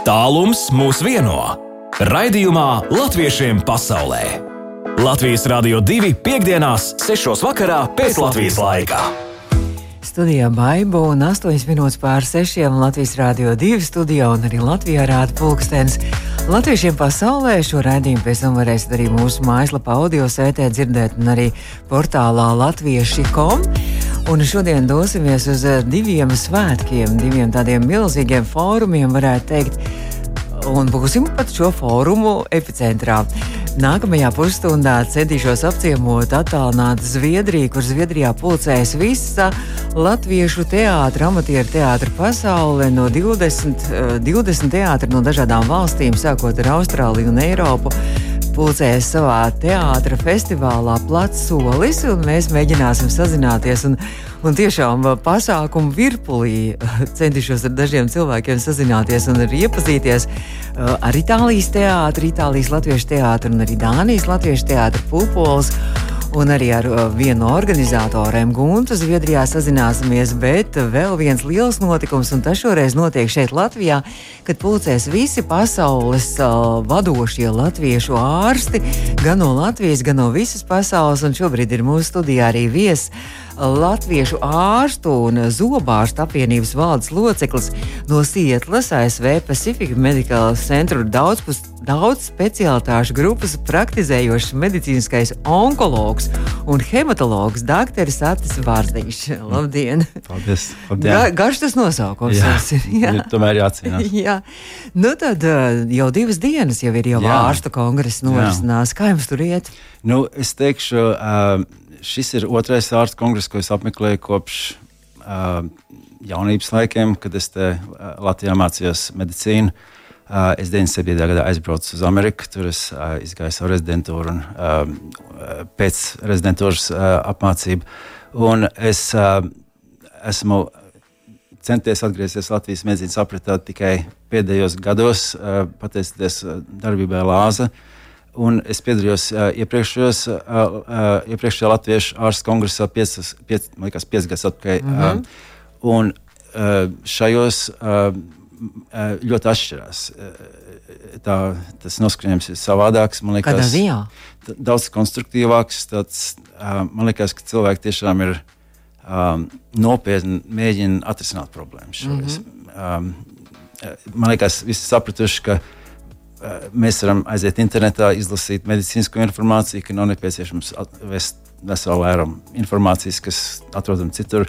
Tālums mūs vieno. Raidījumā Latviešiem pasaulē. Latvijas Rādio 2.5.6. vakarā pēc Latvijas laika. Studijā Baiba un 8 minūtes pār 6. Latvijas Rādio 2 studijā un arī Latvijā rāda pulkstenis. Latviešiem pasaulē šo raidījumu pēc tam varēsiet arī mūsu mājaslapā audio sētē dzirdēt un arī portālā latvieši.com. Un šodien dosimies uz diviem svētkiem, diviem tādiem milzīgiem fórumiem, varētu teikt. Un būsim pat šo fórumu epicentrā. Nākamajā pusstundā centīšos apciemot attālinātu Zviedriju, kur Zviedrijā pulcējas visa latviešu teātra, amatieru teātra pasaule no 20, 20 teātri no dažādām valstīm, sākot ar Austrāliju un Eiropu pulcējas savā teātras festivālā Plats solis, un mēs mēģināsim sazināties. Un, un tiešām pasākumu virpulī centīšos ar dažiem cilvēkiem sazināties un arī iepazīties ar Itālijas teātri, Itālijas latviešu teātri un arī Dānijas latviešu teātri Pūpols. Un arī ar vienu no organizatoriem Guntu Zviedrijā sazināsimies, bet vēl viens liels notikums, un tas šoreiz notiek šeit Latvijā, kad pulcēs visi pasaules uh, vadošie latviešu ārsti, gan no Latvijas, gan no visas pasaules, un šobrīd ir mūsu studijā arī viesis. Latviešu ārstu un zobārstu apvienības valdes loceklis no Sietlas, ASV Pacific Medical Center daudzpus, daudz speciālitāšu grupas praktizējošs medicīniskais onkologs un hematologs dr. Atis Vārdiņš. Labdien! Paldies! Ga, garš tas nosaukums jā, ir. Jā, tomēr jācīnās. jā. Nu tad jau divas dienas jau ir jau jā. ārstu kongress norisinās. Kā jums tur iet? Nu, es teikšu, uh, šis ir otrais ārstu kongress, ko es apmeklēju kopš uh, jaunības laikiem, kad es te uh, Latvijā mācījos medicīnu. Uh, es 97. gadā aizbraucu uz Ameriku, tur es uh, izgāju savu rezidentūru un uh, pēc rezidentūras uh, apmācību. Un es uh, esmu centies atgriezties Latvijas medicīnas apritā tikai pēdējos gados, uh, pateicoties darbībai Lāza. Un es piedalījos uh, iepriekšējos, uh, uh, iepriekšējā Latviešu ārstu kongresā, 5 gadus atpakaļ. Mm -hmm. uh, un uh, šajos uh, ļoti atšķirās. Tā, tas noskaņojums ir savādāks. Man liekas, daudz konstruktīvāks. Tāds, uh, man liekas, ka cilvēki tiešām ir um, nopietni mēģina atrisināt problēmas. Mm -hmm. um, man liekas, visi sapratuši, ka Eh, mēs varam aiziet internetā, izlasīt medicīnisko informāciju, ka nav nepieciešams vest veselu lērumu informācijas, kas atrodama citur.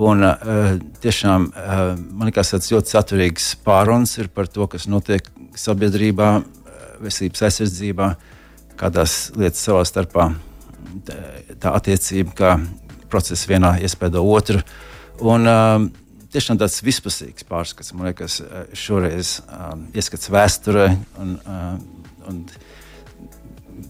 Un, uh, tiešām uh, man liekas, tas ļoti saturīgs pārunas ir par to, kas notiek sabiedrībā, veselības aizsardzībā, kādās lietas savā starpā. Tā, tā attiecība, kā process vienā iespēja otru. Un, uh, tiešām tāds vispusīgs pārskats. Man liekas, eh, šoreiz um, ieskats vēsturē un, um, un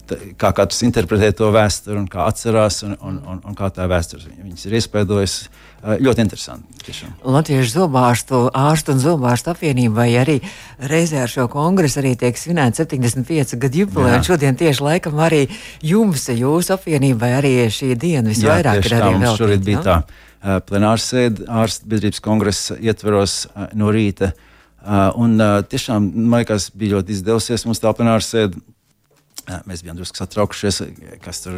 tā, kā katrs interpretē to vēsturi un kā atcerās un, un, un, un kā tā vēsture viņas ir iespaidojusi. Uh, ļoti interesanti. Tiešām. Latviešu zobārstu ārstu un zobārstu apvienība vai arī reizē ar šo kongresu arī tiek svinēta 75 gadu jubileja. Šodien tieši laikam arī jums, jūsu apvienībai, arī šī diena visvairāk Jā, ir arī vēl. Šorīt bija tā. No? Eh, plenārsēdi ārstu biedrības kongresa ietveros eh, no rīta. Eh, un tiešām, man liekas, bija ļoti izdevusies mums tā plenārsēde. Mēs bijām drusku satraukušies, kas tur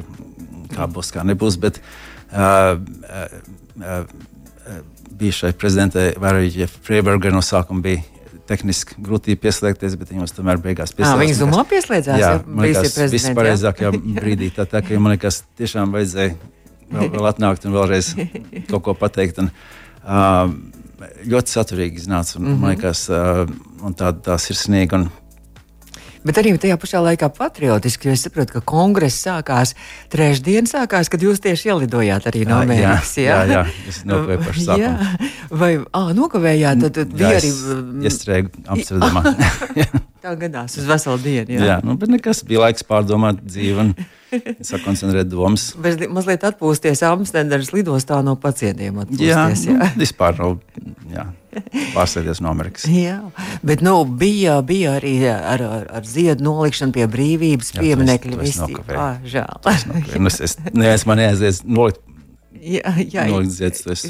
kā būs, kā nebūs. Bet uh, uh, uh, bijušai prezidentei Varavīķai Freibergai no sākuma bija tehniski grūti pieslēgties, bet viņos tomēr beigās pieslēdzās. Viņa zumā pieslēdzās? Jā, man liekas, viss pareizākajā brīdī. Tā, tā, man liekas, tiešām vajadzēja vēl, vēl atnākt un vēlreiz kaut ko pateikt. Un, uh, ļoti saturīgi iznāca. Un, mm -hmm. Man liekas, uh, tā, tā sirsnīga. Un, Bet arī tajā pašā laikā patriotiski, jo es saprotu, ka kongress sākās trešdien, sākās, kad jūs tieši ielidojāt arī no Amerikas. Jā, jā, jā, es nokavēju pašu sākumu. Vai, ā, nokavējāt, tad, tad bija arī... Iestrēgu Amsterdamā. Tā gadās uz veselu dienu. Jā, jā nu, bet nekas bija laiks pārdomāt dzīvi un sakoncentrēt domas. Bet mazliet atpūsties Amsterdamas lidostā no pacientiem. Jā, jā. Nu, vispār nav. Jā. Pārsēties no Amerikas. Jā, bet nu, bija, bija arī ar, ar, ar ziedu nolikšanu pie brīvības jā, pieminekļa. Visi, ah, žēl. Es, es, ne, es man neaizies nolikt Jā, jā. nolidziet, to es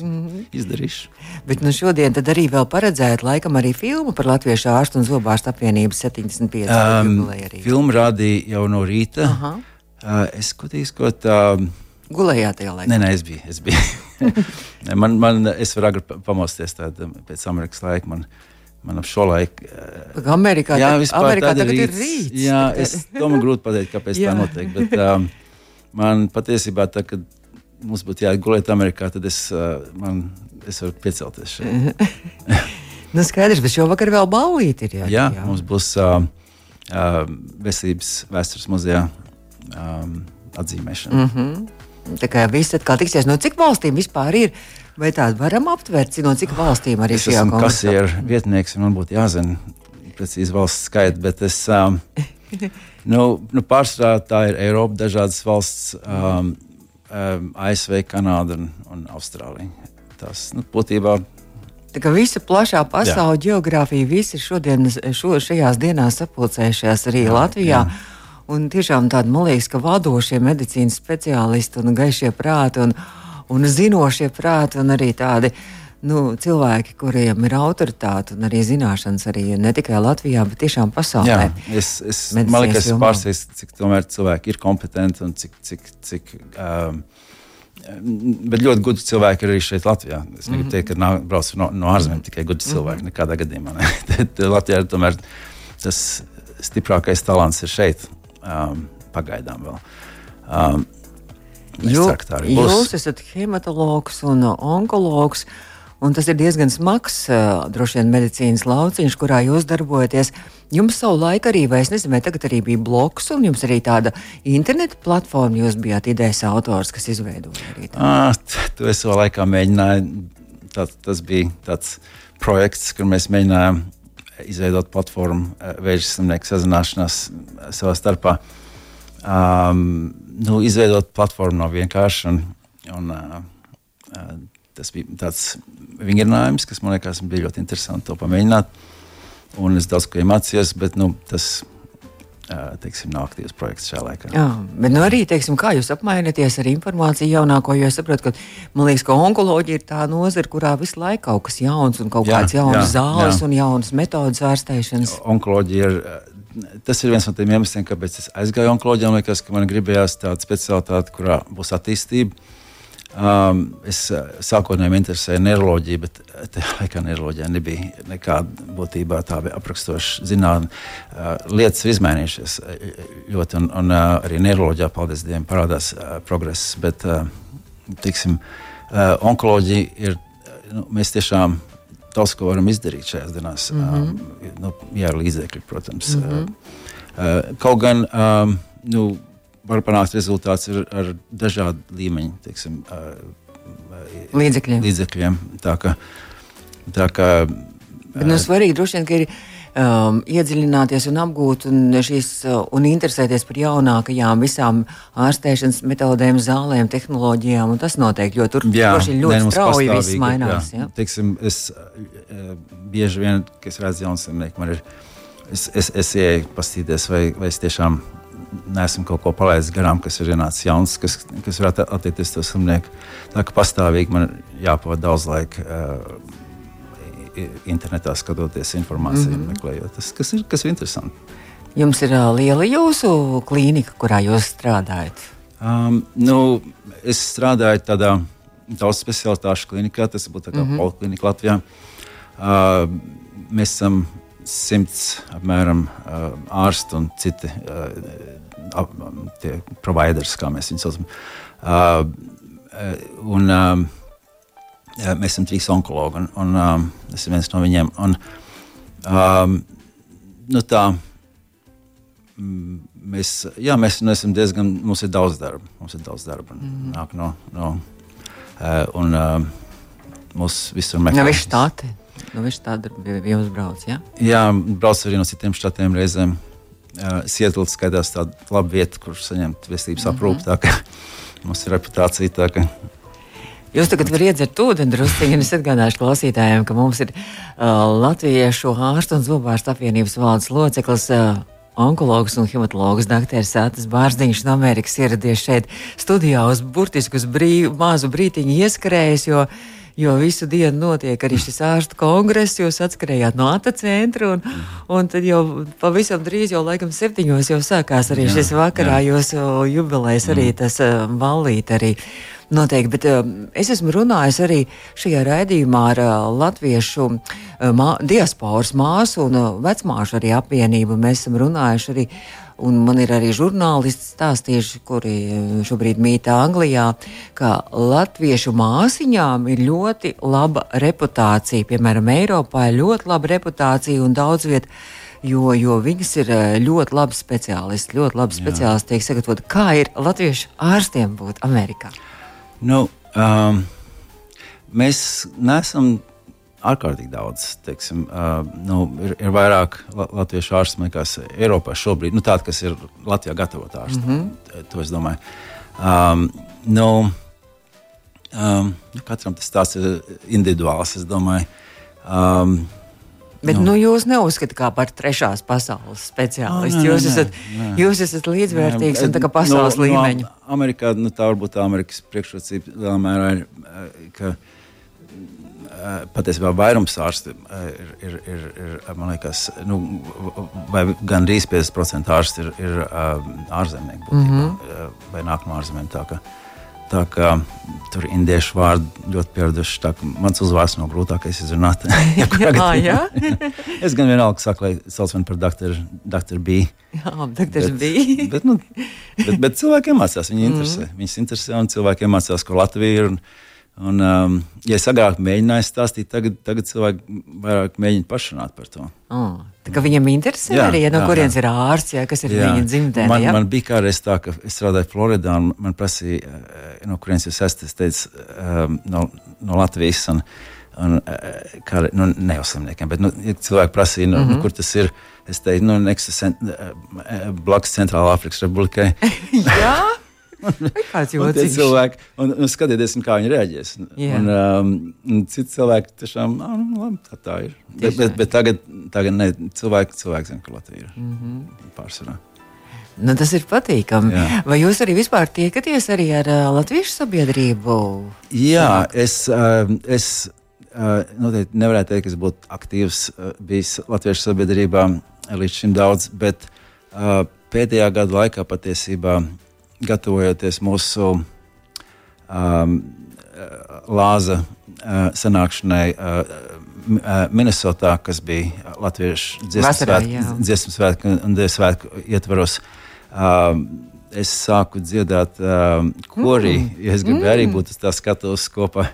izdarīšu. Bet nu šodien tad arī vēl paredzēt laikam arī filmu par Latviešu ārstu un zobārstu apvienības 75. Um, jubileju filmu rādīja jau no rīta. Aha. Uh, es skatos, ko tā. Gulējāt tajā laikā. Nē, nē, es biju. Es, biju. Man, man, es varu agri pa- pamosties tāda, pēc Amerikas laika. Man, man ap šo laiku. uh, Amerikā, Jā, vispār Amerikā tagad ir rīts. rīts. Jā, es, man grūti pateikt, kāpēc Jā. tā notiek. Bet, um, man patiesībā, tā, kad mums būtu jāgulēt Amerikā, tad es, uh, man, es varu piecelties šeit. Nu, skaidrs, bet šovakar vēl ballīti ir. Jā, Jā, mums būs uh, uh, veselības vēstures muzejā um, atzīmēšana. Mm -hmm. Tā kā viss atkal tiksies, no cik valstīm vispār ir? Vai tādu varam aptvert, no cik valstīm arī šajā esmu kongresā? kasieru vietnieks, man būtu jāzina precīzi valsts skaits, bet es. Um, nu, nu, pārsvarā tā ir Eiropa, dažādas valsts, um, um, ASV, Kanāda un, un Austrālija. Tas nu, būtībā Tā kā visa plašā pasaules geogrāfija, visi šodien, šo, šajās dienās sapulcējušies arī jā, Latvijā. Jā. Un tiešām tādi, man liekas, ka vadošie medicīnas speciālisti un gaišie prāti un, un zinošie prāti un arī tādi nu, cilvēki, kuriem ir autoritāte un arī zināšanas arī ne tikai Latvijā, bet tiešām pasaulē. Jā, es, es, Medicīnas man liekas, jomā. pārsteigts, cik cilvēki ir kompetenti un cik. cik, cik um, Bet ļoti gudri cilvēki ir arī šeit, Latvijā. Es negribu teikt, ka nāk, brauc no, no ārzemēm tikai gudri cilvēki. Nekādā gadījumā. Ne. Latvijā tomēr tas stiprākais talants ir šeit. Um, pagaidām vēl. Um, būs. jūs esat hematologs un onkologs. Un tas ir diezgan smags, uh, droši vien, medicīnas lauciņš, kurā jūs darbojaties. Jums savu laiku arī, vai es nezinu, vai tagad arī bija bloks, un jums arī tāda interneta platforma, jūs bijāt idejas autors, kas izveidoja arī tādu. Ah, to es savā laikā mēģināju. Tā, tas bija tāds projekts, kur mēs mēģinājām izveidot platformu eh, vēža slimnieku sazināšanās eh, savā starpā. Um, nu, izveidot platformu nav vienkārši. Un, un, uh, tas bija tāds vingrinājums, kas man liekas bija ļoti interesanti to pamēģināt. Un es daudz ko iemācījos, bet nu, tas uh, teiksim, aktīvs projekts šajā laikā. Jā, bet nu arī, teiksim, kā jūs apmainaties ar informāciju jaunāko, jo es saprotu, ka man liekas, ka onkoloģija ir tā nozara, kurā visu laiku kaut kas jauns un kaut Jā, kāds jauns jā, zāles jā. un jaunas metodas ārstēšanas. onkoloģija ir. Tas ir viens no tiem iemesliem, kāpēc es aizgāju onkoloģijā. Man liekas, ka man gribējās tādu specialitāti, kurā būs attīstība. Um, es uh, sākotnēji man interesēja neiroloģija, bet uh, tajā laikā neiroloģijā nebija nekāda būtībā tāda aprakstoša zinātnē. Uh, lietas ir izmainījušās uh, ļoti, un, un uh, arī neiroloģijā, paldies Dievam, parādās uh, progress. Bet, uh, tiksim, uh, onkoloģija ir, uh, nu, mēs tiešām daudz ko varam izdarīt šajās dienās. Mm -hmm. um, nu, jā, ar līdzekļiem, protams. Mm -hmm. uh, uh, kaut gan um, nu, var panākt rezultāts ar, ar dažādu līmeņu teiksim, Līdzekļiem. līdzekļiem. Tā kā, tā kā, Bet nu, svarīgi droši vien, ka ir um, iedziļināties un apgūt un, šīs, un interesēties par jaunākajām visām ārstēšanas metodēm, zālēm, tehnoloģijām. un Tas noteikti ļoti, tur, droši vien ļoti strauji viss mainās. jā. Jā. Teiksim, es bieži vien, kad es redzu jaunu slimnieku, man ir, es, es, es ieeju pastīties, vai, vai es tiešām neesmu kaut ko palaidis garām, kas ir ienācis jauns, kas, kas varētu attiekties to slimnieku. Tā kā pastāvīgi man jāpavada daudz laika. Uh, Internetā skatoties informāciju, mm -hmm. meklējot tas, kas ir, kas ir interesanti. Jums ir uh, liela jūsu klīnika, kurā jūs strādājat. Um, nu, es strādāju tādā daudz specialitāšu klinikā, tas būtu mm -hmm. poliklinika Latvijā. Uh, mēs esam simts apmēram uh, ārstu un citi uh, tie providers, kā mēs viņus saucam. Uh, uh, un, um, Jā, mēs esam trīs onkologi, un, un um, es esmu viens no viņiem. Un, um, nu tā, mm, mēs, jā, mēs nu, esam diezgan, mums ir daudz darba. Mums ir daudz darba. Mm. Nāk no, no, uh, un uh, mūs visur meklē. No visu štāti. No visu štāti jums brauc, jā? Jā, brauc arī no citiem štatiem reizēm. Uh, Sietlis skaitās tāda laba vieta, kur saņemt veselības aprūpi. Mm -hmm. Mums ir reputācija tā, ka Jūs tagad varat iedzert ūdeni druskuļi, es atgādāšu klausītājiem, ka mums ir uh, Latviešu ārstu un zobārstu apvienības valdes loceklis uh, onkologs un hematologs dr. Sātas Bārziņš no Amerikas ieradies šeit studijā uz burtisku brīv, mazu brītiņu ieskrējis, jo jo visu dienu notiek arī šis ārstu kongress. Jūs atskrējāt no ATA centra, un, un tad jau pavisam drīz, jau laikam septiņos, jau sākās arī jā, šis vakarā jā. jūsu jubilejas, arī mm. tas uh, vallīt arī. Noteikti, bet uh, es esmu runājis arī šajā raidījumā ar uh, latviešu uh, mā, diasporas māsu un uh, vecmāšu arī apvienību. Mēs esam runājuši arī uh, Un man ir arī žurnālisti stāstījuši, kuri eh, šobrīd mīt Anglijā, ka latviešu māsiņām ir ļoti laba reputācija. Piemēram, Eiropā ir ļoti laba reputācija un daudz vietā. Jo, jo viņas ir eh, ļoti labi speciālisti, ļoti labi speciālisti tiek sagatavoti. Kā ir latviešu ārstiem būt Amerikā? Nu, um, mēs neesam ārkārtīgi daudz. Teiksim, uh, nu, ir, ir vairāk latviešu ārstu nekā Eiropā šobrīd. Nu, Tāda, kas ir Latvijā gatavota ārsta. Mm -hmm. To es domāju. Um, nu, um, nu, katram tas tāds ir individuāls, es domāju. Um, Bet nu, nu, jūs neuzskatāt par trešās pasaules speciālistu. Oh, jūs, esat, nē. jūs esat līdzvērtīgs nē, un tā kā pasaules no, līmeņa. No Amerikā, nu, tā varbūt tā Amerikas priekšrocība lielā mērā ir, ka Eh, patiesībā vairums ārstu eh, ir, ir, ir, ir man liekas, nu, vai gandrīz 50% ārstu ir, ir eh, ārzemnieki mm -hmm. vai nāk no ārzemēm. Tā kā, tā kā tur indiešu vārdi ļoti pieraduši. Mans uzvārds nav grūtākais izrunāt. jā, jā. es gan vienalga saku, lai sauc mani par doktoru doktor B. Jā, doktor B. bet, nu, bet, bet cilvēkiem mācās, viņi interesē. Mm -hmm. Viņus interesē un cilvēkiem mācās, ko Latvija ir. Un, Un, um, ja es agrāk mēģināju stāstīt, tagad, tagad cilvēki vairāk mēģina pašrunāt par to. Oh, tā kā viņam interesē jā, arī, ja no jā, kurienes jā. ir ārsts, ja, kas ir jā. viņa dzimtenē. Man, jā? man bija kādreiz tā, ka es strādāju Floridā, un man prasīja, eh, no kurienes jūs esat. Es teicu, um, no, no Latvijas. Un, un, eh, kā, nu, ne jau simtniekiem, bet nu, ja cilvēki prasīja, nu, mm -hmm. kur tas ir. Es teicu, nu, eh, blakus Centrālā Afrikas Republikai. Jā. Kāds jūtas? Cilvēki, un, un skatieties, kā viņi reaģēs. Yeah. Un, um, un citi cilvēki tiešām, ah, nu, labi, tā, tā ir. Bet, bet, bet tagad, tagad ne, cilvēki, cilvēki zina, ka Latvija ir mm -hmm. pārsvarā. Nu, tas ir patīkami. Jā. Vai jūs arī vispār tiekaties arī ar uh, latviešu sabiedrību? Jā, es, uh, es uh, noteikti nevarētu teikt, ka es būtu aktīvs uh, bijis latviešu sabiedrībā līdz šim daudz, bet uh, pēdējā gada laikā patiesībā gatavojoties mūsu um, lāza uh, sanākšanai uh, uh, Minnesotā, kas bija Latviešu dziesmu svētku un dievs svētku ietvaros. Uh, es sāku dziedāt uh, korī, mm. jo es gribēju mm. arī būt uz tā skatuves kopā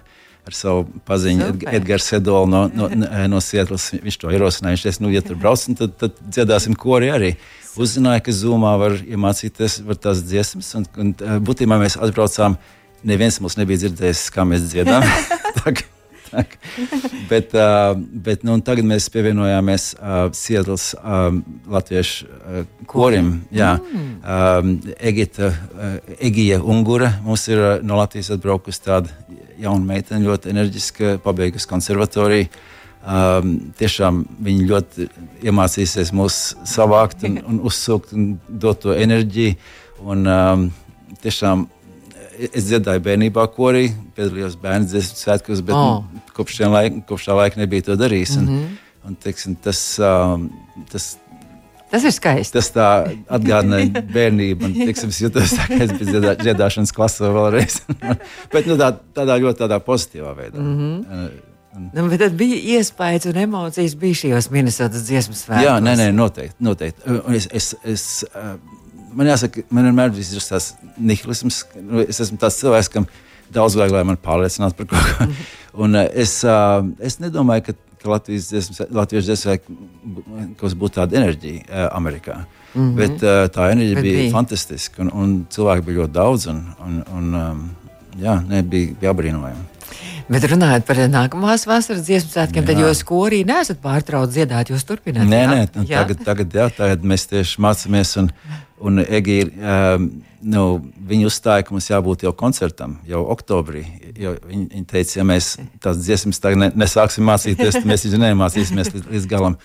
ar savu paziņu Super. Edgars Sedolu no, no, no Sietlas. Viņš to ierosināja. Teica, nu, ja tur braucam, tad, tad dziedāsim korī arī. Uzzināja, ka Zumā var iemācīties var tās dziesmas. Un, un, būtībā mēs atbraucām, neviens mums nebija dzirdējis, kā mēs dziedām. bet, uh, bet nu, tagad mēs pievienojāmies uh, Sietlas uh, latviešu uh, korim. Jā, mm. uh, Egita, uh, Egija Ungura mums ir uh, no Latvijas atbraukusi tāda jauna meitene, ļoti enerģiska, pabeigusi konservatoriju. Um, tiešām viņi ļoti iemācīsies mūs savākt un, un uzsūkt un dot to enerģiju. Un, um, tiešām es dziedāju bērnībā korī, piedalījos bērnu dziesmu svētkos, bet oh. kopš, laika, kopš tā laika nebija to darījis. Un, mm -hmm. un, teiksim, tas, um, tas, Tas ir skaisti. Tas tā atgādināja bērnību. Man, tiksim, es jutos tā, ka es biju dziedā, dziedāšanas klasē vēlreiz. Bet nu, tā, tādā ļoti tādā pozitīvā veidā. Mm -hmm. Nu, bet tad bija iespējas un emocijas bija šajos Minnesotas dziesmu svētkos. Jā, nē, nē, noteikti. noteikti. Es, es, es, man jāsaka, man vienmēr ir tas nihilisms. Nu, es esmu tāds cilvēks, kam daudz vajag, lai man pārliecinātu par kaut ko. un es, es nedomāju, ka, ka Latvijas dziesmas, būtu tāda enerģija Amerikā. Mm -hmm. Bet tā enerģija bet bija, bija fantastiska un, un cilvēki bija ļoti daudz. Un, un, un, jā, ne, bija, bija apbrīnojami. Bet runājot par nākamās vasaras dziesmu svētkiem, tad jūs korī neesat pārtraucis dziedāt, jūs turpināt. Nē, nē, jā? tagad, tagad, jā, tagad mēs tieši mācāmies. Un, un Egi, um, nu, viņi uzstāja, ka mums jābūt jau koncertam, jau oktobrī. Jo viņi, viņi teica, ja mēs tās dziesmas tagad ne, nesāksim mācīties, tad mēs viņu nemācīsimies līdz, līdz galam.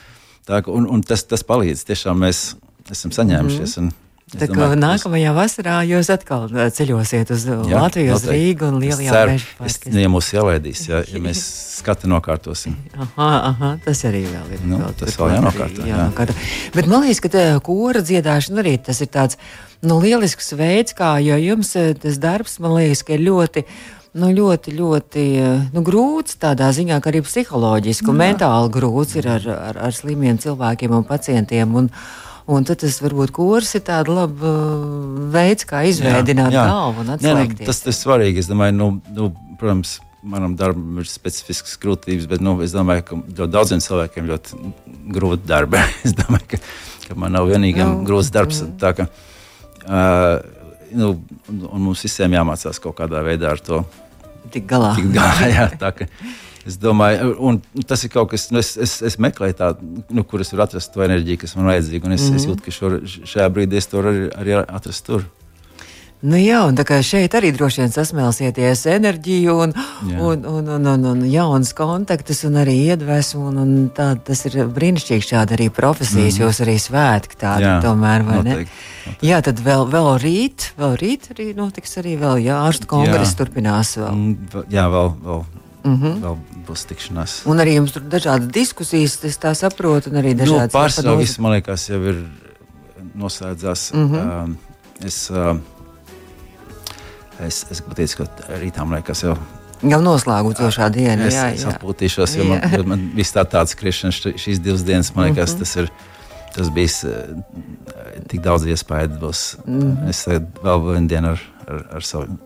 Tā, un, un tas, tas palīdz. Tiešām mēs esam saņēmušies. Mm -hmm. Tā kā nākamajā vasarā jūs atkal ceļosiet uz jā, Latviju, uz Rīgu un Lielajā meža parkā. Es ja mūs ielaidīs, ja, ja mēs skatu nokārtosim. Aha, aha, tas arī vēl ir. Nu, vēl tas vēl jānokārto. Jā. jānokārto. Bet man liekas, ka tā kora dziedāšana arī tas ir tāds nu, lielisks veids, kā, jo jums tas darbs, man liekas, ka ir ļoti nu, ļoti, ļoti nu, grūts tādā ziņā, ka arī psiholoģiski un mentāli grūts ir ar, ar, ar slimiem cilvēkiem un pacientiem. Un, Un tad tas varbūt kurs ir tāds labs uh, veids, kā izveidot galvu un atslēgties. Jā, nu, tas ir svarīgi. Es domāju, nu, nu, protams, manam darbam ir specifiskas grūtības, bet nu, es domāju, ka ļoti daudziem cilvēkiem ļoti grūti darbi. es domāju, ka, ka man nav vienīgais nu, grūts darbs. Mm. Tā, ka, uh, nu, un mums visiem jāmācās kaut kādā veidā ar to tikt galā. Tik galā jā, tā, ka, Es domāju, un tas ir kaut kas, nu, es, es, es meklēju tādu, nu, kur es varu atrast to enerģiju, kas man vajadzīga. Es, mm -hmm. es mhm. jūtu, ka šo, šajā brīdī es to varu arī atrast tur. Nu jā, un tā kā šeit arī droši vien sasmelsieties enerģiju un, jā. un, un, un, un, un jaunas kontaktus un arī iedvesmu. Un, un tā, tas ir brīnišķīgi šādi arī profesijas, mm. jūs arī svētki tādi jā, tomēr, vai noteikti, ne? Noteikti. Jā, tad vēl, vēl rīt, vēl rīt arī notiks arī vēl, jā, ārstu kongress turpinās vēl. Mm, jā, vēl, vēl Mm -hmm. Vēl būs tikšanās. Un arī jums tur ir dažādas diskusijas, es tā saprotu, un arī nu, dažādas nu, pārsvarā viss, man liekas, jau ir noslēdzās. Mm -hmm. uh, es, uh, es, es pateicu, ka rītā man liekas jau. Jau noslēgušā diena. Es, jā, jā. es atpūtīšos, jo man, jo man viss tā tāds skriešana šīs divas dienas, man liekas, mm -hmm. tas ir. Tas bija uh, tik daudz iespēju. Būs, mm -hmm. Es vēl vienu dienu ar, ar, ar savu,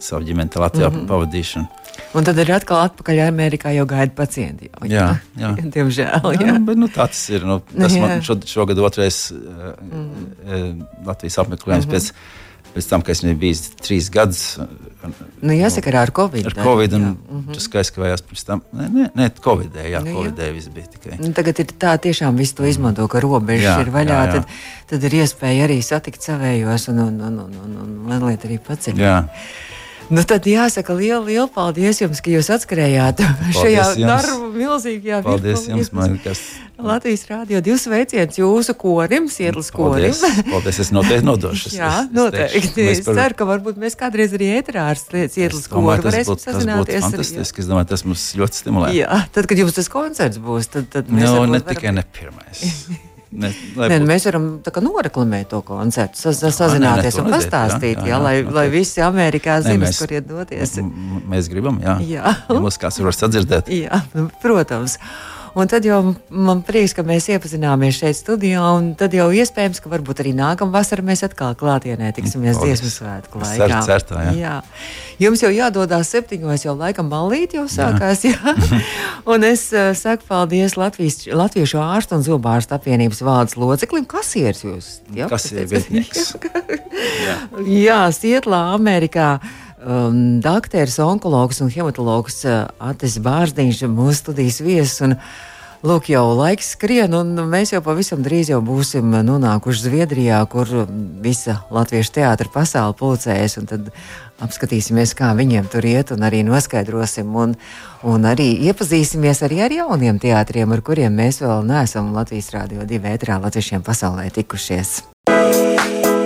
savu ģimeni Latvijā mm -hmm. pavadīšanu. Un tad ir atkal atpakaļ Amerikā, jau gaida pacienti. Jau, jā, jā. Diemžēl. Jā. Jā, bet, nu, tā tas ir. Nu, tas jā. man šogad, šogad otrais mm. Latvijas apmeklējums mm -hmm. pēc. Pēc tam, kad es biju trīs gadus, nu, jāsaka, ar Covid. Ar Covid un mm -hmm. tas aizkavējās pirms tam. Nē, nē, nē Covid, jā, nu, Covid jā. viss bija tikai. Nu, tagad ir tā, tiešām viss to izmanto, ka robežas jā, ir vaļā. Jā, jā. Tad, tad ir iespēja arī satikt savējos un, un, un, un, un, un mazliet arī paceļot. Nu, tad jāsaka lielu, lielu paldies jums, ka jūs atskrējāt paldies šajā darbu milzīgajā Paldies jums, Markas. Latvijas rādio divs veiciens jūsu korim, Sietlas korim. Paldies, paldies es noteikti nodošu. Jā, noteikti. Es, par... es ceru, ka varbūt mēs kādreiz arī ēterā ar Sietlas koru varēsim sazināties. Tas būtu fantastiski, es domāju, tas mums ļoti stimulē. Jā, tad, kad jums tas koncerts būs, tad, tad mēs. Nu, ne tikai ne pirmais. Ne, ne, mēs varam noreklamēt to koncertu, saz, sazināties jā, ne, un pastāstīt, jā, jā, jā, lai, lai visi Amerikā zinātu, kur iet doties. Mēs gribam, jā. jā. ja mums kāds var sadzirdēt. Jā, protams. Un tad jau man prieks, ka mēs iepazināmies šeit studijā, un tad jau iespējams, ka varbūt arī nākamā vasarā mēs atkal klātienē tiksimies dziesmu svētku laikā. Certā, jā. jā. Jums jau jādodas septiņos, jau laikam balīt jau sākās. Jā. Jā. un es uh, saku paldies Latvijas, Latviešu ārstu un zobārstu apvienības valdes loceklim. Kas ir jūs? Jā, kas ir vietnieks? jā, Sietlā, Amerikā um, dakteris, onkologs un hematologs uh, Atis Bārziņš, mūsu studijas viesis. Lūk, jau laiks skrien, un mēs jau pavisam drīz jau būsim nonākuši Zviedrijā, kur visa latviešu teātra pasaule pulcējas. Tad apskatīsimies, kā viņiem tur iet, un arī noskaidrosim, un, un arī iepazīsimies arī ar jauniem teātriem, ar kuriem mēs vēl neesam Latvijas Rādio 2 vētrā latviešiem pasaulē tikušies.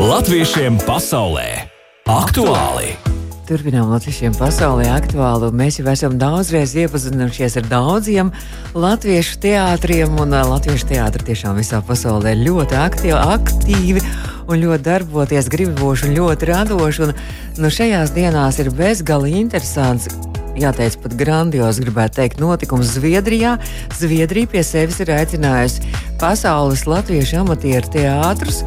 Latviešiem pasaulē aktuāli! Turpinām Latvijiem pasaulē aktuāli. Mēs jau esam daudzreiz iepazinušies ar daudziem latviešu teātriem, un latviešu teātri tiešām visā pasaulē ļoti aktīvi, aktīvi un ļoti darboties, griboši un ļoti radoši. Un, nu, šajās dienās ir bezgalīgi interesants jāteic, pat grandios, gribētu teikt, notikums Zviedrijā. Zviedrija pie sevis ir aicinājusi pasaules latviešu amatieru teātrus,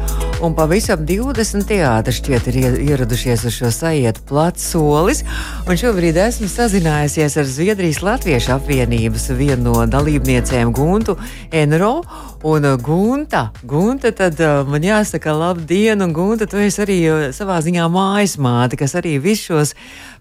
un pavisam 20 teātri šķiet ir ieradušies uz šo sajietu plats solis. Un šobrīd esmu sazinājusies ar Zviedrijas Latviešu apvienības vienu no dalībniecēm Guntu Enro. Un uh, Gunta, Gunta, tad uh, man jāsaka, labdien, un Gunta, tu esi arī uh, savā ziņā mājas māte, kas arī visus šos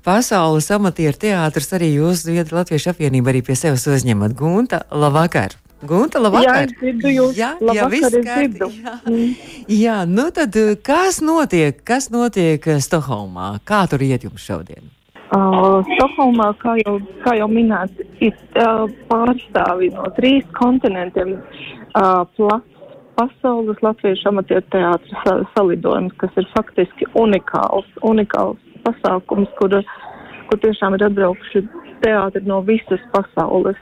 pasaules amatieru teātrus arī jūs, Zviedru Latviešu apvienība, arī pie sevis uzņemat. Gunta, labvakar! Gunta, labvakar! Jā, dzirdu jūs. Jā, labvakar, jā viss kārtībā. Jā. Mm. jā, nu tad uh, kas notiek, kas notiek uh, Stokholmā? Kā tur iet jums šodien? Uh, Stokholmā, kā jau, kā jau minēts, ir uh, pārstāvi no trīs kontinentiem uh, plats pasaules latviešu amatieru teātris salidojums, kas ir faktiski unikāls, unikāls pasākums, kur, kur tiešām ir atbraukuši teātri no visas pasaules,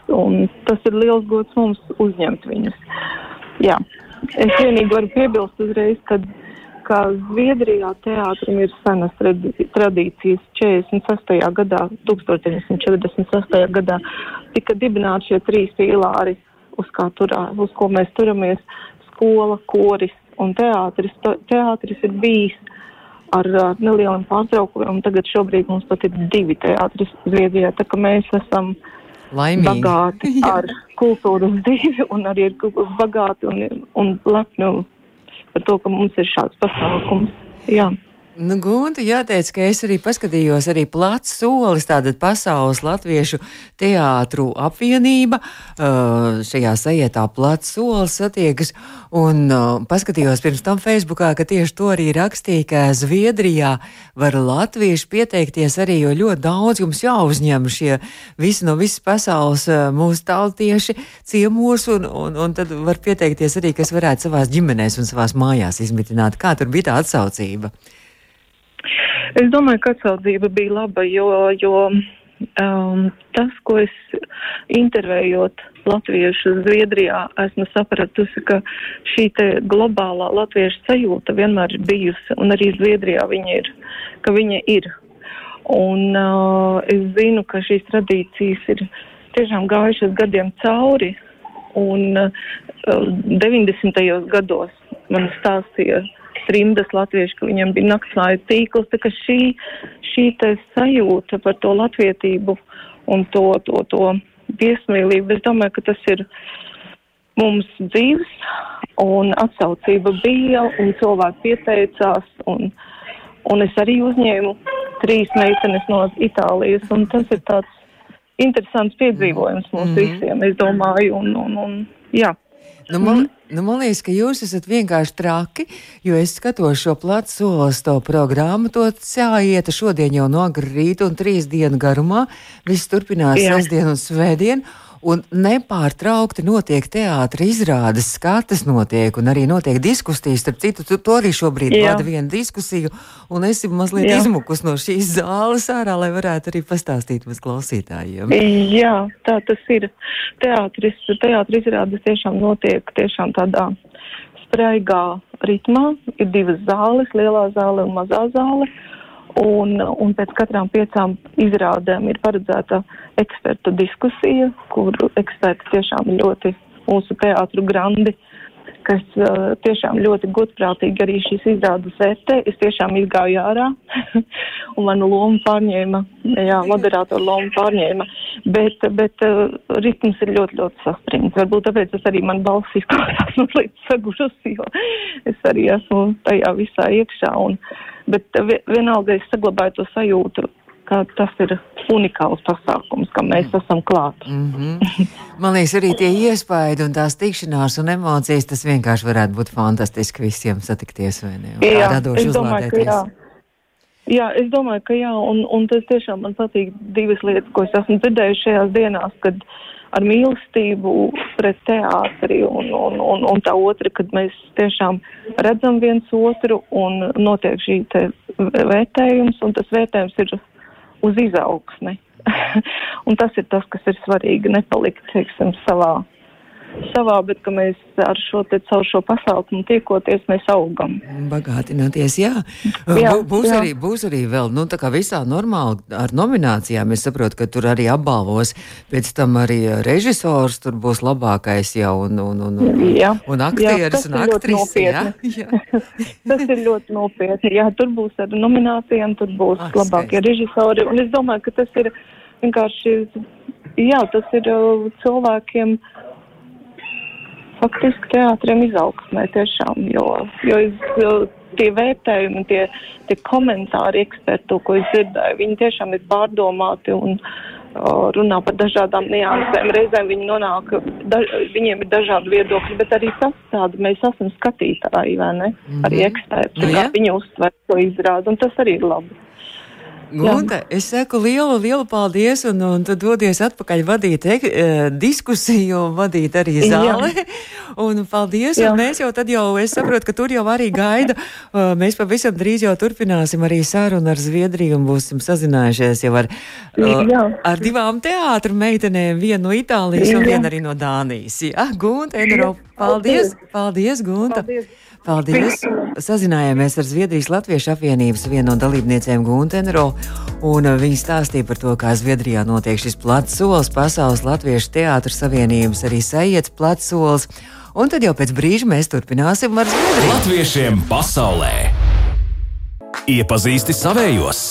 tas ir liels gods mums uzņemt viņus. Jā, es vienīgi varu piebilst uzreiz, kad kā Zviedrijā teātrim ir senas tradīcijas 46. gadā, 1946. gadā tika dibināti šie trīs pīlāri, uz, turā, uz ko mēs turamies - skola, koris un teātris. Teātris ir bijis ar, ar nelieliem pārtraukumiem, tagad šobrīd mums pat ir divi teātris Zviedrijā, tā ka mēs esam Laimīgi. bagāti ar kultūras dzīvi un arī ir bagāti un, un lepni par to, ka mums ir šāds pasākums. Jā. Nu, Gunte, jāteic, ka es arī paskatījos arī plats solis, tāda pasaules latviešu teātru apvienība, uh, šajā sajietā plats solis satiekas, un uh, paskatījos pirms tam Facebookā, ka tieši to arī rakstīja, ka Zviedrijā var latvieši pieteikties arī, jo ļoti daudz jums jāuzņem šie visi no visas pasaules uh, mūsu tautieši ciemos, un, un, un tad var pieteikties arī, kas varētu savās ģimenēs un savās mājās izmitināt. Kā tur bija tā atsaucība? Es domāju, ka atsaucība bija laba, jo, jo um, tas, ko es intervējot latviešu Zviedrijā, esmu sapratusi, ka šī te globālā latviešu sajūta vienmēr ir bijusi, un arī Zviedrijā viņa ir, ka viņa ir. Un uh, es zinu, ka šīs tradīcijas ir tiešām gājušas gadiem cauri, un uh, 90. gados man stāstīja trimdas latvieši, ka viņam bija naktsmāju tīkls, tā ka šī, šī sajūta par to latvietību un to, to, to viesmīlību, es domāju, ka tas ir mums dzīves un atsaucība bija un cilvēki pieteicās un, un es arī uzņēmu trīs meitenes no Itālijas un tas ir tāds interesants piedzīvojums mums mm -hmm. visiem, es domāju, un, un, un jā. Nu, man, mm. Nu, man liekas, ka jūs esat vienkārši traki, jo es skatos šo platu solis, to programmu, to cēlieta šodien jau no agrā rīta un trīs dienu garumā. Viss turpinās sestdien un svētdien un nepārtraukti notiek teātris izrādes, skatas notiek, un arī notiek diskusijas. Starp citu, tu, to arī šobrīd vada viena diskusija, un es esmu mazliet Jā. izmukus no šīs zāles ārā, lai varētu arī pastāstīt mums klausītājiem. Jā, tā tas ir. Teātris, teātris izrādes tiešām notiek tiešām tādā spraigā ritmā. Ir divas zāles, lielā zāle un mazā zāle. Un, un pēc katrām piecām izrādēm ir paredzēta ekspertu diskusija, kur eksperti tiešām ļoti mūsu teātru grandi, kas uh, tiešām ļoti godprātīgi arī šīs izrādes vērtē. Es tiešām izgāju ārā un manu lomu pārņēma, jā, moderātoru lomu pārņēma, bet, bet uh, ritms ir ļoti, ļoti saspringts. Varbūt tāpēc es arī man balss izklausās mazliet sagušusi, jo es arī esmu tajā visā iekšā. Un, uh, bet vienalga es saglabāju to sajūtu, ka tas ir unikāls pasākums, kam mēs mm. esam klāt. Mm -hmm. Man liekas, arī tie iespaidi un tās tikšanās un emocijas, tas vienkārši varētu būt fantastiski visiem satikties vai ne? Jā, radoši uzlādēties. Jā. jā, es domāju, ka jā, un, un tas tiešām man patīk divas lietas, ko es esmu dzirdējuši šajās dienās, kad uh, ar mīlestību pret teātri, un, un, un, un tā otra, kad mēs tiešām redzam viens otru un notiek šī te vērtējums, un tas vērtējums ir uz izaugsmi. un tas ir tas, kas ir svarīgi, nepalikt, teiksim, savā savā, bet ka mēs ar šo te caur šo pasākumu tiekoties, mēs augam. Bagātināties, jā. jā būs, jā. Arī, būs arī vēl, nu, tā kā visā normāli ar nominācijām. Es saprotu, ka tur arī apbalvos, pēc tam arī režisors tur būs labākais jau un, un, un, jā. un aktieris jā, un aktrise. Jā? jā. tas ir ļoti nopietni. Jā, tur būs ar nominācijām, tur būs ah, labākie skaisti. režisori. Un es domāju, ka tas ir vienkārši, jā, tas ir uh, cilvēkiem. Uh, faktiski teātriem izaugsmē tiešām, jo, jo, jo tie vērtējumi, tie, tie komentāri ekspertu, ko es dzirdēju, viņi tiešām ir pārdomāti un uh, runā par dažādām niansēm. Reizēm viņi nonāk, da, viņiem ir dažādi viedokļi, bet arī tas tāda, mēs esam skatītāji, vai ne? Mm -hmm. Arī eksperti, nu, kā viņi uztver to izrādu, un tas arī ir labi. Gunta, es saku lielu, lielu paldies, un, un tu dodies atpakaļ vadīt e, diskusiju, vadīt arī zāli. Jā. Un paldies, Jā. un mēs jau tad jau, es saprotu, ka tur jau arī gaida. Uh, mēs pavisam drīz jau turpināsim arī sarunu ar Zviedriju un būsim sazinājušies jau ar, uh, ar divām teātru meitenēm, vienu no Itālijas Jā. un vienu arī no Dānijas. Jā, Gunta, Enro, paldies, paldies, Gunta. Paldies. Paldies! Sazinājāmies ar Zviedrijas Latviešu apvienības vienu no dalībniecēm Guntenro, un uh, viņi stāstīja par to, kā Zviedrijā notiek šis plats solis, Pasaules Latviešu teātras savienības arī sajietas plats solis, un tad jau pēc brīža mēs turpināsim ar Zviedriju. Latviešiem pasaulē! Iepazīsti savējos!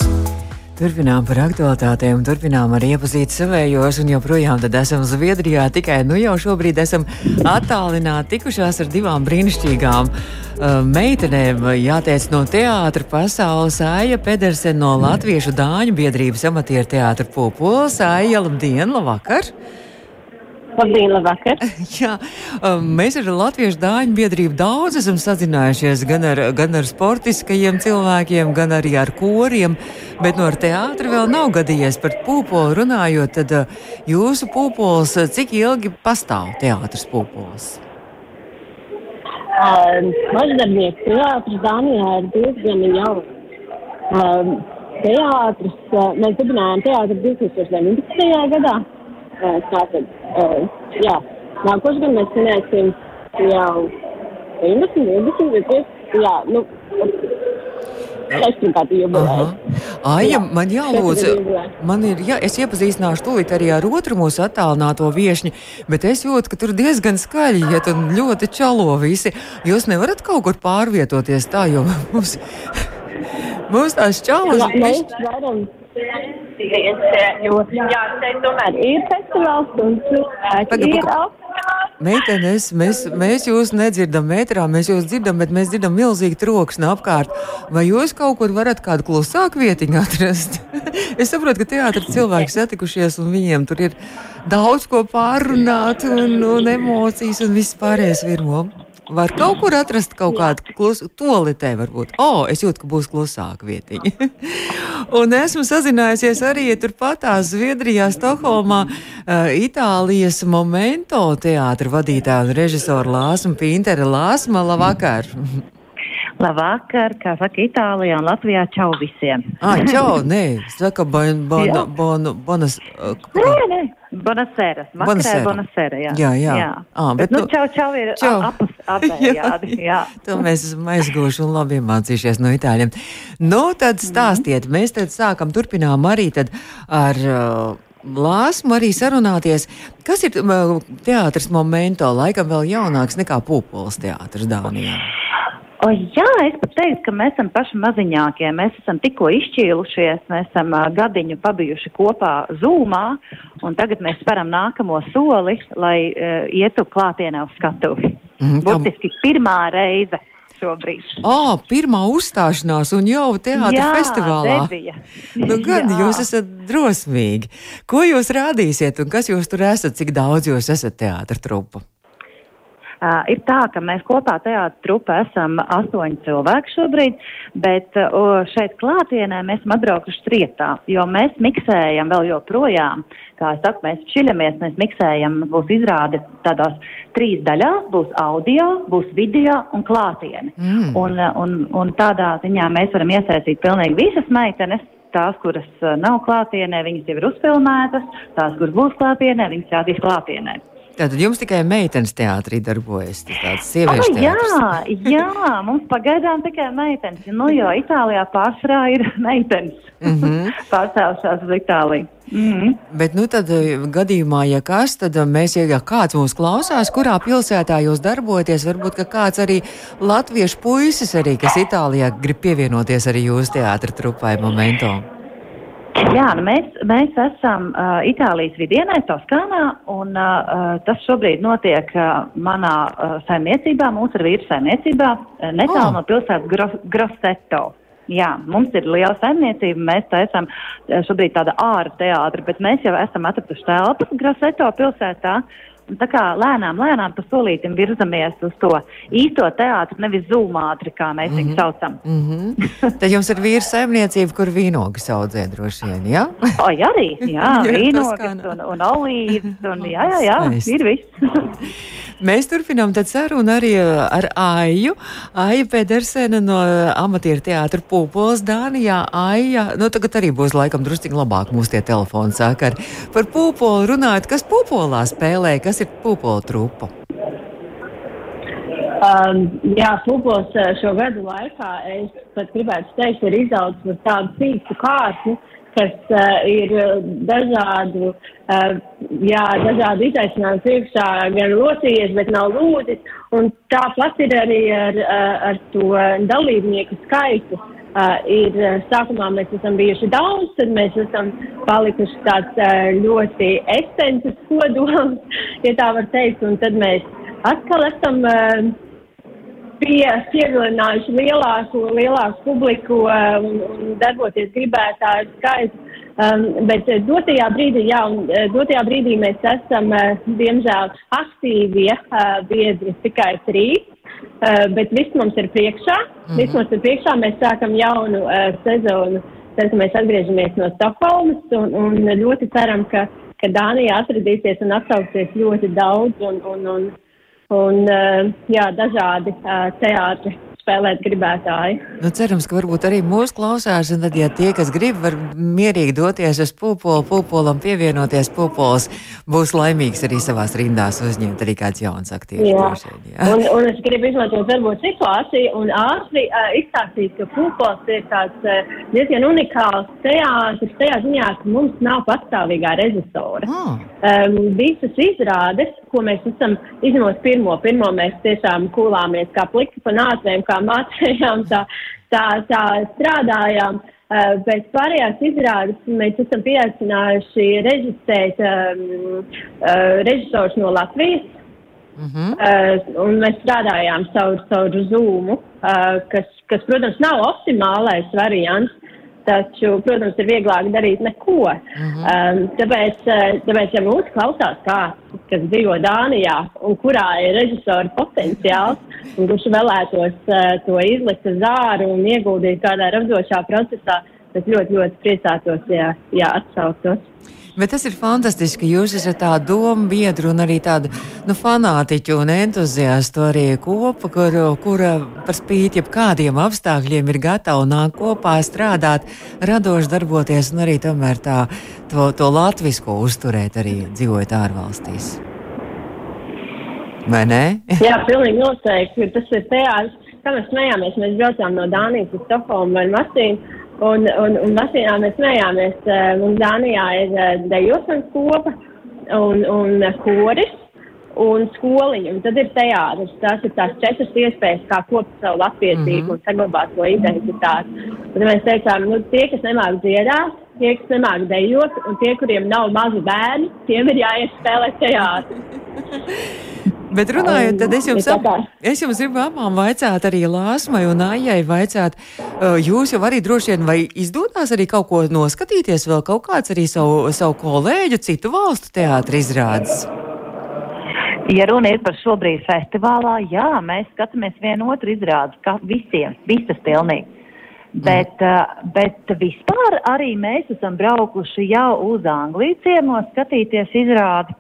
Turpinām par aktualitātēm, turpinām arī iepazīt savējos, un joprojām esam Zviedrijā. Tikai nu jau šobrīd esam attālināti, tikušās ar divām brīnišķīgām uh, meitenēm. Jāteic no teātra pasaules Aija Pedersen no Latviešu Dāņu biedrības amatieru teātra Popols. Aija, labdien, labvakar! Labdien, labvakar! Jā, um, mēs ar Latviešu dāņu biedrību daudz esam sazinājušies gan ar, gan ar sportiskajiem cilvēkiem, gan arī ar koriem, bet no ar teātri vēl nav gadījies par pūpolu runājot. Tad uh, jūsu pūpols, uh, cik ilgi pastāv teātris pūpols? Uh, Maždarbnieks teātris Dānijā ir diezgan jauns. Uh, teātris, uh, mēs dibinājām teātri 2019. gadā. Tātad, jā, nākošais gads mēs svinēsim jau 19, 20, 20, jā, nu, Aija, man jālūdz, man ir, jā, es iepazīstināšu tūlīt arī ar otru mūsu attālināto viešņu, bet es jūtu, ka tur diezgan skaļi iet un ļoti čalo visi. Jūs nevarat kaut kur pārvietoties tā, jo mums, mums tās čalas. Mēs varam Jo, jā, šeit tomēr ir festivāls un cilvēki ir. Meitenes, mēs, mēs jūs nedzirdam metrā, mēs jūs dzirdam, bet mēs dzirdam milzīgi troksni apkārt. Vai jūs kaut kur varat kādu klusāku vietiņu atrast? es saprotu, ka teātris cilvēki satikušies un viņiem tur ir daudz ko pārunāt un, un emocijas un viss pārējais virmo. Var kaut kur atrast kaut kādu klusu, tolitē varbūt. O, oh, es jūtu, ka būs klusāka vietiņa. un esmu sazinājusies arī turpatā Zviedrijā, Stokholmā, uh, Itālijas momento teātra vadītāja un režisora Lāsma Pintere. Lāsma, labvakar! Labvakar, kā saka Itālijā un Latvijā, čau visiem. ah, čau, nē, saka, bon, bon, bon, bonas. Uh, nē, nē. Bonasēra. Vakarē bonasēra, jā. Jā, jā. jā. À, bet, bet, nu, čau, čau ir čau. apus abējādi, jā. jā. to mēs esam aizguvuši un labi iemācījušies no itāļiem. Nu, tad stāstiet, mēs tad sākam, turpinām arī tad ar. Uh, Lāsmu arī sarunāties. Kas ir teātris momento? Laikam vēl jaunāks nekā Pūpoles teātris Dānijā. O, jā, es pat teiktu, ka mēs esam paši maziņākie. Mēs esam tikko izšķīlušies, mēs esam uh, gadiņu pabijuši kopā zūmā, un tagad mēs speram nākamo soli, lai uh, ietu klātienē uz skatuvi. Mm, Burtiski pirmā reize šobrīd. Oh, pirmā uzstāšanās un jau teātris festivālā. Debija. Nu, gan Jā. jūs esat drosmīgi. Ko jūs rādīsiet un kas jūs tur esat, cik daudz jūs esat teātra trupa? Uh, ir tā, ka mēs kopā teātra trupa esam astoņi cilvēki šobrīd, bet uh, šeit klātienē mēs esam atbraukuši trietā, jo mēs miksējam vēl joprojām, kā es saku, mēs šķiļamies, mēs miksējam, būs izrāde tādās trīs daļās, būs audio, būs video un klātiene. Mm. Un, un, un tādā ziņā mēs varam iesaistīt pilnīgi visas meitenes, tās, kuras nav klātienē, viņas jau ir uzfilmētas, tās, kuras būs klātienē, viņas rādīs klātienē. Tātad jums tikai meitenes teātrī darbojas. Tāds sieviešu oh, jā, jā, mums pagaidām tikai meitenes. Nu, jo Itālijā pārsvarā ir meitenes mm -hmm. pārcēlušās uz Itāliju. Mm -hmm. Bet, nu, tad eh, gadījumā, ja kas, tad eh, mēs, ja kāds mūs klausās, kurā pilsētā jūs darbojaties, varbūt kāds arī latviešu puisis, arī, kas Itālijā grib pievienoties arī jūsu teātra trupai momentam. Jā, nu mēs, mēs esam uh, Itālijas vidienē, Toskānā, un uh, tas šobrīd notiek uh, manā uh, saimniecībā, mūsu ar vīru saimniecībā, uh, netālu oh. no pilsētas Gro Grosseto. Jā, mums ir liela saimniecība, mēs tā esam šobrīd tāda ārā teātra, bet mēs jau esam atraduši telpas Grosseto pilsētā, Un tā kā lēnām, lēnām pa solītim virzamies uz to īsto teātru, nevis zūmātri, kā mēs mm -hmm. viņu saucam. Mm -hmm. Tad jums ir vīra saimniecība, kur vīnogas audzē droši vien, jā? O, jā, arī, jā, vīnogas un, un olīvas, un jā, jā, jā, Skaist. ir viss. Mēs turpinām sarunu arī uh, ar Aiju. Aija Pedersena no uh, amatieru teātra Pūpols Dānijā. Aija, nu tagad arī būs laikam drusciņ labāk mūsu tie telefoni sakari. Par Pūpolu runājot, kas Pūpolā spēlē, kas ir Pūpola trupa? Um, jā, Pūpols uh, šo gadu laikā, es pat gribētu teikt, ir izaudzis par tādu cīku kārtu, kas uh, ir dažādu, uh, jā, dažādu izaicinājumu priekšā gan locījies, bet nav lūdis. Un tāpat ir arī ar, uh, ar to dalībnieku skaitu. Uh, ir sākumā mēs esam bijuši daudz, tad mēs esam palikuši tāds uh, ļoti esences kodols, ja tā var teikt, un tad mēs atkal esam uh, pie, pievilinājuši lielāku, lielāku publiku um, un darboties gribētāju skaitu. Um, bet dotajā brīdī, jā, un dotajā brīdī mēs esam, uh, diemžēl, aktīvie uh, biedri tikai trīs. Uh, bet viss mums ir priekšā. Mm -hmm. Viss mums ir priekšā. Mēs sākam jaunu uh, sezonu. Tad, mēs atgriežamies no Stokholmas un, un ļoti ceram, ka, ka Dānija atradīsies un atsauksies ļoti daudz un, un, un un eh, jā, dažādi eh, teātri spēlēt gribētāji. Nu, cerams, ka varbūt arī mūsu klausās, un tad, ja tie, kas grib, var mierīgi doties uz pupolu, pupolam pievienoties, pupols būs laimīgs arī savās rindās uzņemt arī kāds jauns aktieris. Jā. Drošien, jā. Un, un es gribu izmantot varbūt situāciju un ātri uh, izstāstīt, ka pupols ir tāds uh, diezgan unikāls teātris tajā ziņā, ka mums nav pastāvīgā režisora. Oh. Um, visas izrādes, ko mēs esam, izņemot pirmo, pirmo mēs tiešām kūlāmies kā pliki pa nācēm, kā mācējām, tā, tā, tā strādājām. Uh, bet pārējās izrādes mēs esam pieaicinājuši režisēt um, uh, režisors no Latvijas. Uh -huh. uh, un mēs strādājām caur, caur Zoom, uh, kas, kas, protams, nav optimālais variants, Taču, protams, ir vieglāk darīt neko. Uh -huh. um, tāpēc, uh, tāpēc, ja mūsu klausās kāds, kas dzīvo Dānijā un kurā ir režisora potenciāls, un kurš vēlētos uh, to izlikt uz āru un ieguldīt kādā radošā procesā, es ļoti, ļoti priecātos, ja, ja atsauktos. Bet tas ir fantastiski, ka jūs esat tāda doma biedra un arī tāda nu, fanātiķa un entuziasta arī kopa, kur, kura par spīti jebkādiem apstākļiem ir gatava nākt kopā, strādāt, radoši darboties un arī tomēr tā, to, to latvisko uzturēt arī dzīvojot ārvalstīs. Vai ne? Jā, pilnīgi noteikti. Tas ir teātris, kā mēs smējāmies. Mēs braucām no Dānijas uz Stokholmu vai Masīnu. Un, un, un Latvijā mēs smējāmies, mums Dānijā ir uh, dejošanas kopa un, un koris un skoliņa, un tad ir teātris. Tās ir tās četras iespējas, kā kopt savu latviecību mm -hmm. un saglabāt to identitāti. Tad mēs teicām, nu, tie, kas nemāk dziedāt, tie, kas nemāk dejot, un tie, kuriem nav mazi bērni, tiem ir jāiet spēlēt teātri. Bet runājot, tad es jums, ap, es jums gribu abām vaicāt, arī Lāsmai un Aijai vaicāt, jūs jau arī droši vien vai izdodas arī kaut ko noskatīties, vēl kaut kāds arī savu, savu kolēģu, citu valstu teātri izrādes? Ja runa ir par šobrīd festivālā, jā, mēs skatāmies vienu otru izrādi, kā visiem, visas pilnīgi. Mm. Bet, mm. bet vispār arī mēs esam braukuši jau uz Angliju ciemos skatīties izrādi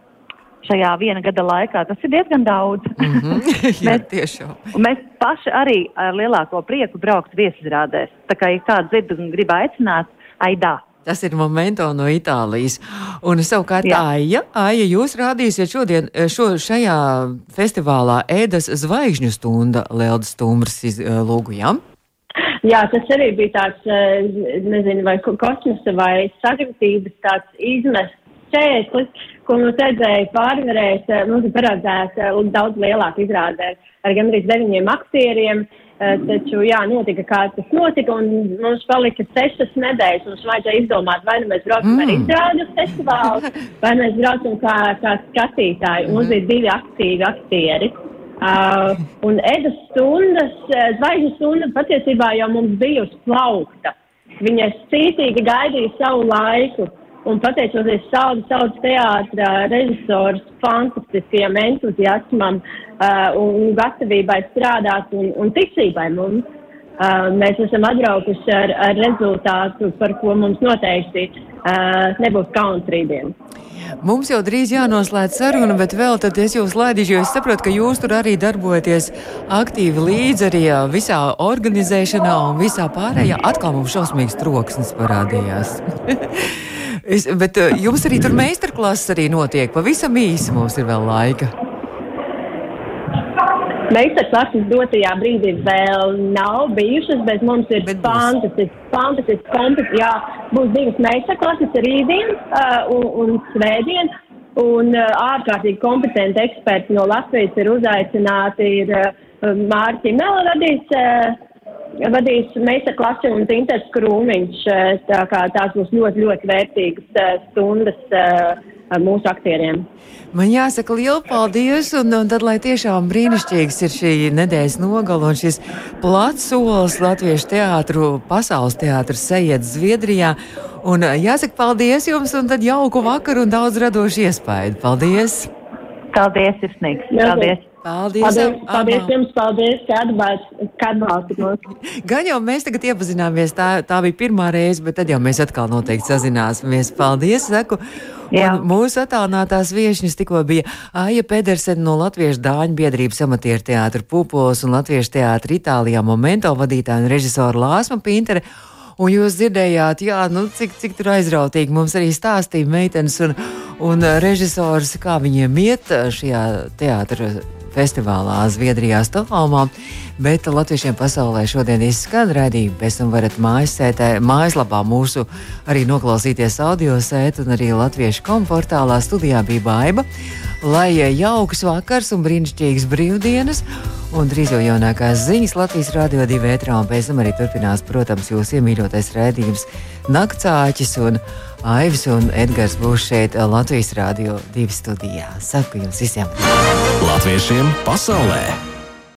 šajā viena gada laikā. Tas ir diezgan daudz. Mm -hmm. Jā, mēs, tiešām. mēs paši arī ar lielāko prieku braukt viesizrādēs. Tā kā ir kāds dzird un grib aicināt, aidā. Tas ir momento no Itālijas. Un savukārt, Aija, Aija, jūs rādīsiet šodien šo, šajā festivālā ēdas zvaigžņu stunda Lieldas Stumras lūgujām. Jā, tas arī bija tāds, nezinu, vai kosmosa vai sagratības tāds izmests šķērslis, ko mums vajadzēja pārvarēt. Eh, mums ir paredzēta eh, daudz lielāka izrāde ar gandrīz deviņiem aktieriem. Eh, taču, jā, notika, kā tas notika, un mums palika sešas nedēļas. Mums vajadzēja izdomāt, vai nu mēs braucam mm. ar izrādu festivālu, vai mēs braucam kā, kā skatītāji. Mm. Mums ir divi aktīvi aktieri. Uh, un Edas stundas, zvaigžņu stunda patiesībā jau mums bija uz plaukta. Viņa cītīgi gaidīja savu laiku. un pateicoties saudu saudas teātra režisors fantastiskajam entuziasmam uh, un gatavībai strādāt un, un ticībai mums. Uh, mēs esam atbraukuši ar, ar rezultātu, par ko mums noteikti uh, nebūs kauns rītdien. Mums jau drīz jānoslēdz saruna, bet vēl tad es jūs laidīšu, jo es saprotu, ka jūs tur arī darbojaties aktīvi līdzi arī visā organizēšanā un visā pārējā. Atkal mums šausmīgs troksnis parādījās. es, bet jums arī tur meistarklases arī notiek. Pavisam īsi mums ir vēl laika. Meistarklases dotajā brīdī vēl nav bijušas, bet mums ir fantastisks, fantastisks kompets. Jā, būs divas meistarklases rītdien uh, un, un svētdien. Un uh, ārkārtīgi kompetenti eksperti no Latvijas ir uzaicināti. Ir uh, Mārķi Mela vadīs, uh, vadīs meistarklasi un Tinters Krūmiņš. Tā kā tās būs ļoti, ļoti vērtīgas stundas. Mūsu aktieriem. Man jāsaka liels paldies, un, un tad, lai tiešām brīnišķīgs ir šī nedēļas nogala un šis plats solis Latviešu teātru, pasaules teātru sejiet Zviedrijā. Un jāsaka paldies jums, un tad jauku vakaru un daudz radošu iespēju. Paldies! Paldies, Sirsnīgs! Paldies! Paldies, paldies, paldies jums, paldies, ka atbalstāt mūs. Gan jau mēs tagad iepazināmies, tā, tā bija pirmā reize, bet tad jau mēs atkal noteikti sazināsimies. Paldies, saku! Mūsu attālinātās viesņas tikko bija Aija Pedersena no Latviešu dāņu biedrības amatieru teātra Pupos un Latviešu teātra Itālijā momento vadītāja un režisora Lāsma Pintere. Un jūs dzirdējāt, jā, nu, cik, cik tur aizrautīgi mums arī stāstīja meitenes un, un režisors, kā viņiem iet šajā teātra festivālā Zviedrijā, Stokholmā. Bet Latviešiem pasaulē šodien izskan raidījumi. Pēc tam varat mājasētē, mājaslapā mūsu arī noklausīties audio sēt un arī Latviešu komportālā studijā bija baiva. Lai jauks vakars un brīnišķīgas brīvdienas! Un drīz jau jaunākās ziņas Latvijas Rādio 2 vētrā, un pēc tam arī turpinās, protams, jūsu iemīļotais rādījums Naktsāķis un Aivis un Edgars būs šeit Latvijas Rādio 2 studijā. Saku jums visiem! Latviešiem pasaulē!